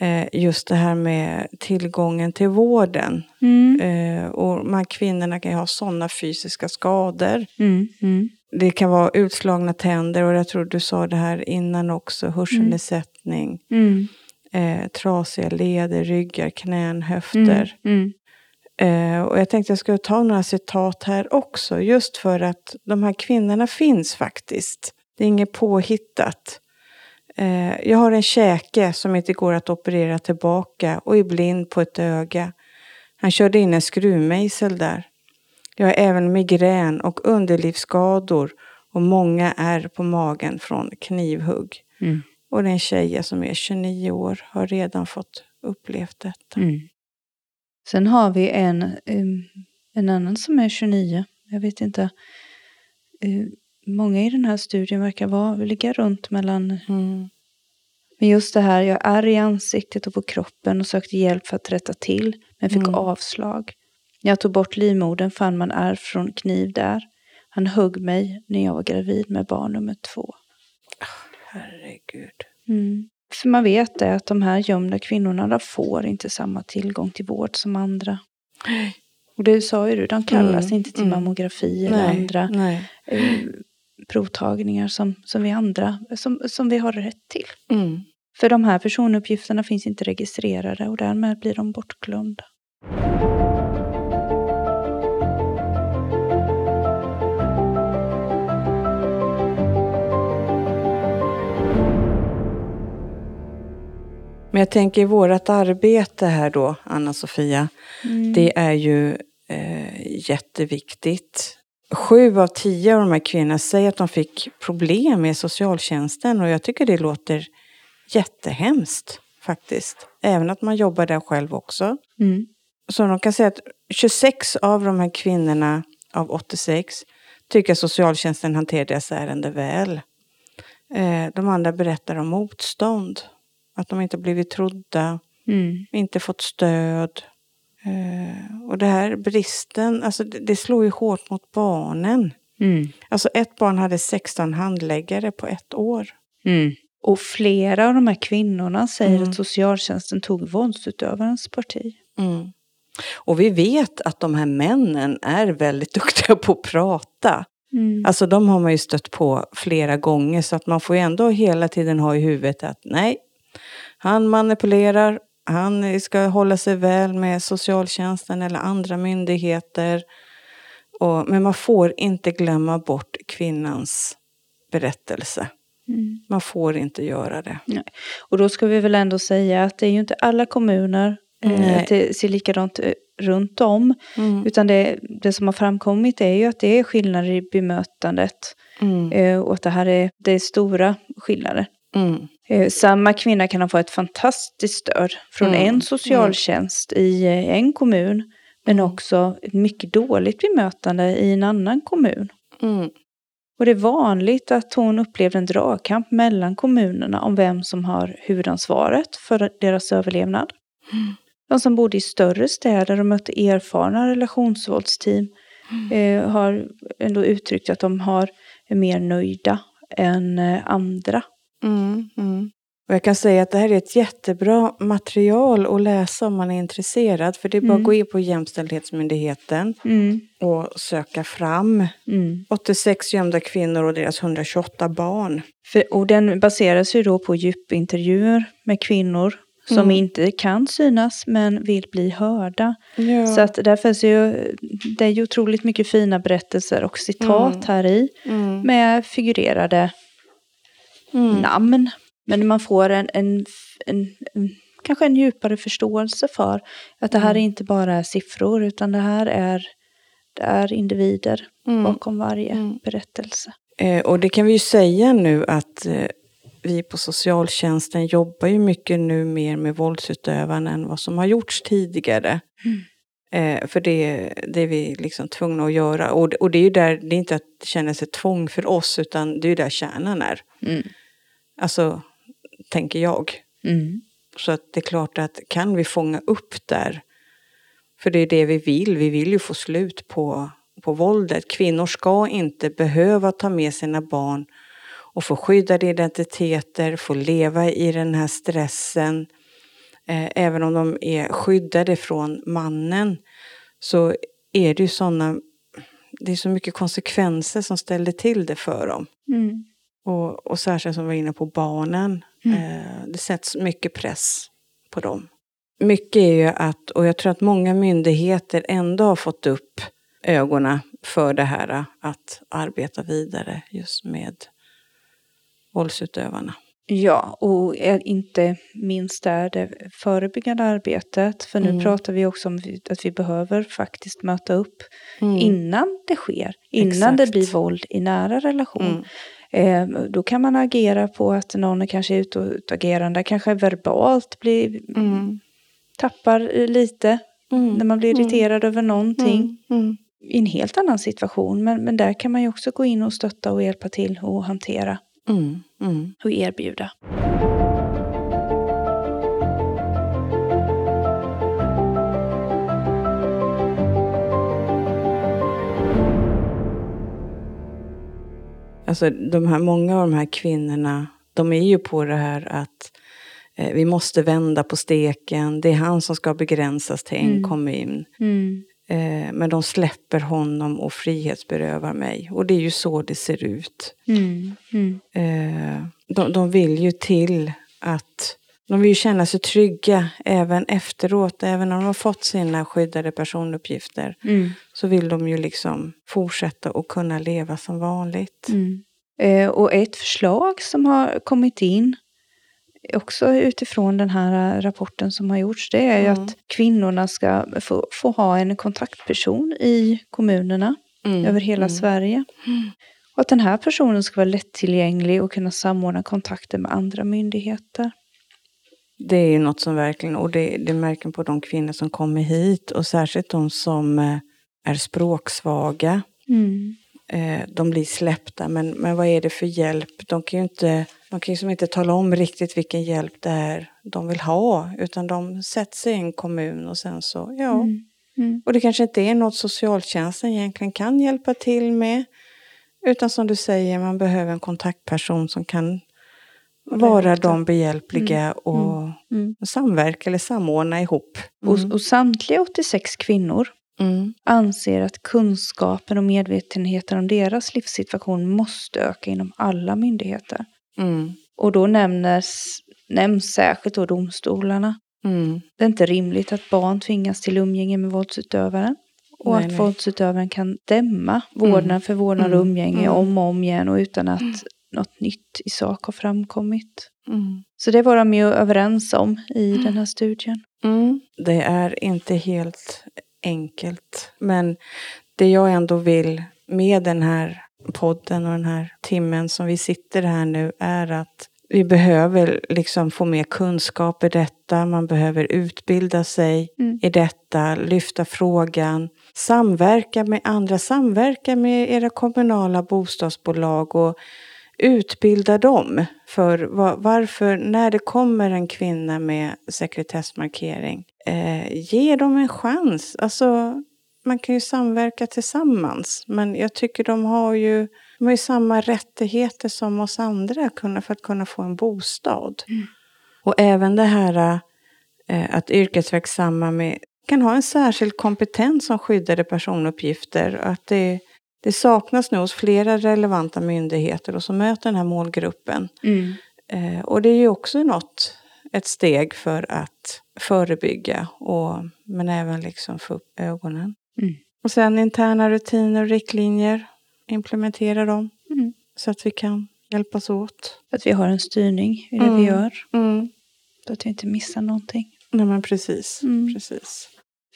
A: eh, just det här med tillgången till vården.
B: Mm.
A: Eh, och här kvinnorna kan ju ha sådana fysiska skador.
B: Mm. Mm.
A: Det kan vara utslagna tänder och jag tror du sa det här innan också, hörselnedsättning.
B: Mm.
A: Eh, trasiga leder, ryggar, knän, höfter.
B: Mm.
A: Eh, och jag tänkte jag skulle ta några citat här också, just för att de här kvinnorna finns faktiskt. Det är inget påhittat. Eh, jag har en käke som inte går att operera tillbaka och är blind på ett öga. Han körde in en skruvmejsel där. Jag har även migrän och underlivsskador och många ärr på magen från knivhugg.
B: Mm.
A: Och det är en tjej som är 29 år, har redan fått upplevt detta.
B: Mm. Sen har vi en, um, en annan som är 29. Jag vet inte. Uh, många i den här studien verkar vara, ligga runt mellan...
A: Mm.
B: Men just det här, jag är i ansiktet och på kroppen och sökte hjälp för att rätta till, men fick
A: Mm.
B: avslag. När jag tog bort livmodern fann man ärr från kniv där. Han högg mig när jag var gravid med barn nummer två.
A: Herregud.
B: Mm. För man vet det att de här gömda kvinnorna de får inte samma tillgång till vård som andra. Och det sa ju du, de kallas
A: Mm,
B: inte till
A: mm.
B: mammografi eller
A: Nej,
B: andra
A: nej.
B: eh, provtagningar som, som vi andra, som, som vi har rätt till.
A: Mm.
B: För de här personuppgifterna finns inte registrerade och därmed blir de bortglömda.
A: Men jag tänker vårt arbete här då, Anna-Sofia, det är ju eh, jätteviktigt. Sju av tio av de här kvinnorna säger att de fick problem med socialtjänsten och jag tycker det låter jättehemskt faktiskt. Även att man jobbar där själv också.
B: Mm.
A: Så de kan säga att 26 av de här kvinnorna av 86 tycker att socialtjänsten hanterar deras ärende väl. Eh, de andra berättar om motstånd. Att de inte blivit trodda,
B: Mm.
A: inte fått stöd. Eh, och det här bristen, alltså det, det slår ju hårt mot barnen.
B: Mm.
A: Alltså ett barn hade 16 handläggare på ett år.
B: Mm. Och flera av de här kvinnorna säger
A: Mm.
B: att socialtjänsten tog våldsutövarens parti.
A: Mm. Och vi vet att de här männen är väldigt <laughs> duktiga på att prata.
B: Mm.
A: Alltså de har man ju stött på flera gånger så att man får ju ändå hela tiden ha i huvudet att nej, han manipulerar, han ska hålla sig väl med socialtjänsten eller andra myndigheter. Och, men man får inte glömma bort kvinnans berättelse.
B: Mm.
A: Man får inte göra det.
B: Och då ska vi väl ändå säga att det är ju inte alla kommuner eh,
A: Nej.
B: det ser likadant eh, runt om.
A: Mm.
B: Utan det, det som har framkommit är ju att det är skillnader i bemötandet.
A: Mm.
B: Eh, och att det här är, det är stora skillnader.
A: Mm.
B: Eh, samma kvinna kan ha fått ett fantastiskt stöd från
A: Mm.
B: en socialtjänst i eh, en kommun. Men
A: Mm.
B: också ett mycket dåligt bemötande i en annan kommun.
A: Mm.
B: Och det är vanligt att hon upplevde en dragkamp mellan kommunerna om vem som har huvudansvaret för deras överlevnad. De som bodde i större städer och mötte erfarna relationsvåldsteam eh, har ändå uttryckt att de har är mer nöjda än eh, andra.
A: Mm, mm. Och jag kan säga att det här är ett jättebra material att läsa om man är intresserad. För det är bara
B: Mm.
A: att gå in på Jämställdhetsmyndigheten
B: Mm,
A: och söka fram
B: mm.
A: 86 gömda kvinnor och deras 128 barn.
B: För, och den baseras ju då på djupintervjuer med kvinnor som
A: Mm.
B: inte kan synas men vill bli hörda.
A: Ja.
B: Så att där finns ju, det är ju otroligt mycket fina berättelser och citat
A: Mm.
B: här i
A: mm.
B: med figurerade
A: Mm.
B: namn. Men man får en, en, en, en kanske en djupare förståelse för att det här är
A: Mm.
B: inte bara siffror utan det här är, det är individer
A: Mm.
B: bakom varje
A: Mm.
B: berättelse.
A: Eh, och det kan vi ju säga nu att eh, vi på socialtjänsten jobbar ju mycket nu mer med våldsutövarna än vad som har gjorts tidigare. Eh, för det, det är vi liksom tvungna att göra. Och, och det är ju där, det är inte att känna sig tvång för oss, utan det är ju där kärnan är.
B: Mm.
A: Alltså, tänker jag.
B: Mm.
A: Så att det är klart att kan vi fånga upp där, för det är det vi vill, vi vill ju få slut på, på våldet. Kvinnor ska inte behöva ta med sina barn och få skyddade identiteter, få leva i den här stressen. Eh, även om de är skyddade från mannen så är det ju sådana, det är så mycket konsekvenser som ställer till det för dem.
B: Mm.
A: Och, och särskilt som vi var inne på barnen.
B: Mm.
A: Eh, det sätts mycket press på dem. Mycket är ju att, och jag tror att många myndigheter ändå har fått upp ögonen för det här att arbeta vidare just med våldsutövarna.
B: Ja, och inte minst där det förebyggande arbetet. För nu
A: Mm.
B: pratar vi också om att vi behöver faktiskt möta upp
A: Mm.
B: innan det sker. Innan det
A: Exakt.
B: blir våld i nära relation.
A: Mm.
B: Eh, då kan man agera på att någon är kanske är utagerande, kanske verbalt blir,
A: Mm.
B: tappar lite
A: Mm.
B: när man blir
A: Mm.
B: irriterad över någonting. I en helt annan situation. Men, men där kan man ju också gå in och stötta och hjälpa till och hantera
A: Mm. Mm.
B: och erbjuda.
A: Alltså de här, många av de här kvinnorna, de är ju på det här att eh, vi måste vända på steken, det är han som ska begränsas till en
B: Mm.
A: kommun.
B: Mm.
A: Eh, men de släpper honom och frihetsberövar mig. Och det är ju så det ser ut.
B: Mm. Mm.
A: Eh, de, de vill ju till att de vill ju känna sig trygga även efteråt, även om de har fått sina skyddade personuppgifter.
B: Mm.
A: Så vill de ju liksom fortsätta att kunna leva som vanligt.
B: Mm. Eh, och ett förslag som har kommit in, också utifrån den här eh, rapporten som har gjorts, det är ju
A: Mm.
B: att kvinnorna ska få, få ha en kontaktperson i kommunerna
A: Mm,
B: över hela
A: mm.
B: Sverige. Och att den här personen ska vara lättillgänglig och kunna samordna kontakter med andra myndigheter.
A: Det är ju något som verkligen, och det, det märker man på de kvinnor som kommer hit och särskilt de som eh, är språksvaga.
B: Mm.
A: Eh, de blir släppta, men, men vad är det för hjälp? De kan ju inte, de kan ju som inte tala om riktigt vilken hjälp det är de vill ha, utan de sätter sig i en kommun och sen så, ja.
B: Mm. Mm.
A: Och det kanske inte är något socialtjänsten egentligen kan hjälpa till med, utan som du säger, man behöver en kontaktperson som kan vara
B: ihop det.
A: dem behjälpliga och
B: Mm.
A: samverka eller samordna ihop.
B: Och, och samtliga 86 kvinnor
A: Mm.
B: anser att kunskapen och medvetenheten om deras livssituation måste öka inom alla myndigheter.
A: Mm.
B: Och då nämnes, nämns särskilt då domstolarna.
A: Mm.
B: Det är inte rimligt att barn tvingas till umgänge med våldsutövaren. Och
A: Nej,
B: att
A: nej.
B: våldsutövaren kan dämma vårdnad för vårdnad och
A: Mm.
B: umgänge
A: Mm.
B: om och om igen och utan att något nytt i sak har framkommit.
A: Mm.
B: Så det var de ju överens om i den här studien.
A: Mm. Det är inte helt enkelt. Men det jag ändå vill med den här podden och den här timmen som vi sitter här nu är att vi behöver liksom få mer kunskap i detta. Man behöver utbilda sig
B: Mm.
A: i detta, lyfta frågan, samverka med andra, samverka med era kommunala bostadsbolag och utbilda dem. För va- varför, när det kommer en kvinna med sekretessmarkering, eh, ge dem en chans. Alltså, man kan ju samverka tillsammans, men jag tycker de har ju, de har ju samma rättigheter som oss andra för att kunna få en bostad. Och även det här eh, att yrkesverksamma med, kan ha en särskild kompetens som skyddade personuppgifter. Att det, det saknas nu hos flera relevanta myndigheter och som möter den här målgruppen.
B: Mm.
A: Eh, och det är ju också något, ett steg för att förebygga och, men även liksom få upp ögonen.
B: Mm.
A: Och sen interna rutiner och riktlinjer, implementera dem
B: Mm.
A: så att vi kan hjälpas åt.
B: Att vi har en styrning i det vi
A: Mm.
B: gör.
A: Mm.
B: Så att vi inte missar någonting.
A: Nej men precis,
B: Mm.
A: precis.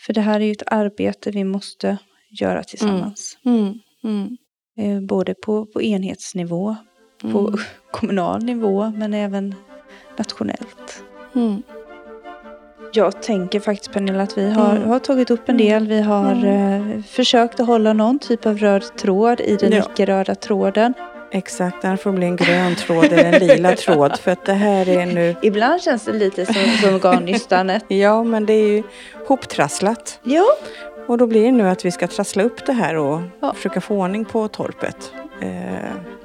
B: För det här är ju ett arbete vi måste göra tillsammans.
A: Mm.
B: Eh, både på, på enhetsnivå, på
A: Mm. <laughs>
B: kommunal nivå men även nationellt.
A: Mm.
B: jag tänker faktiskt Pernilla att vi har,
A: Mm.
B: har tagit upp en del. Vi har eh, försökt att hålla någon typ av röd tråd i den
A: Ja.
B: icke-röda tråden.
A: Exakt, den får bli en grön tråd eller en lila <laughs> tråd. För att det här är nu...
B: Ibland känns det lite som, som garnnystanet. <laughs>
A: Ja, men det är ju hoptrasslat.
B: Ja,
A: Och då blir det nu att vi ska trassla upp det här och
B: Ja.
A: försöka få ordning på torpet. Eh,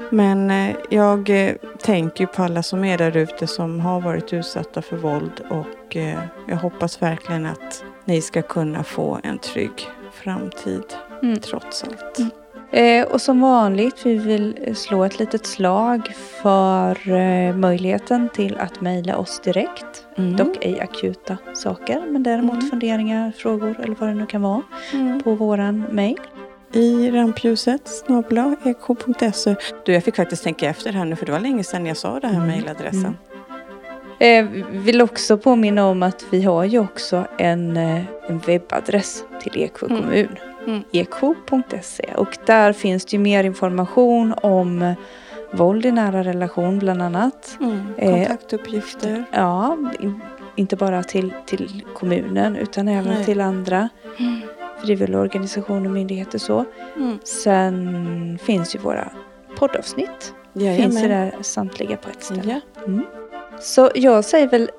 A: Men eh, jag eh, tänker på alla som är där ute som har varit utsatta för våld och eh, jag hoppas verkligen att ni ska kunna få en trygg framtid
B: Mm.
A: trots allt.
B: Mm. Eh, och som vanligt, vi vill slå ett litet slag för eh, möjligheten till att mejla oss direkt.
A: Mm.
B: Dock ej akuta saker, men däremot
A: Mm.
B: funderingar, frågor eller vad det nu kan vara
A: Mm.
B: på våran mejl.
A: I rampljuset, snabla, ek.se. Du, jag fick faktiskt tänka efter här nu för det var länge sedan jag sa det här
B: Mm.
A: mejladressen.
B: Eh, vill också påminna om att vi har ju också en, eh, en webbadress till Eksjö
A: Mm.
B: kommun.
A: Mm.
B: Eksjö.se och där finns det ju mer information om eh, våld i nära relation bland annat.
A: Mm.
B: Eh,
A: Kontaktuppgifter.
B: Ja, in, inte bara till, till kommunen utan även
A: Nej.
B: till andra
A: Mm.
B: Frivilligorganisationer och myndigheter så.
A: Mm.
B: Sen finns ju våra poddavsnitt. Finns ju där samtliga på ett ställe.
A: Ja.
B: Mm. Så jag säger väl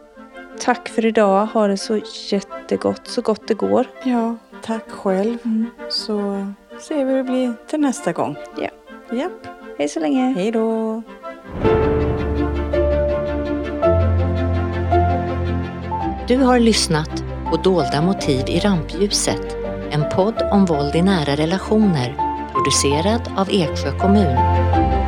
B: tack för idag. Ha det så jättegott, så gott det går.
A: ja, tack själv.
B: Mm.
A: Så ser vi hur det blir till nästa gång.
B: Ja.
A: Japp.
B: Hej så länge.
A: Hej då.
C: Du har lyssnat på Dolda motiv i rampljuset, en podd om våld i nära relationer, producerad av Eksjö kommun.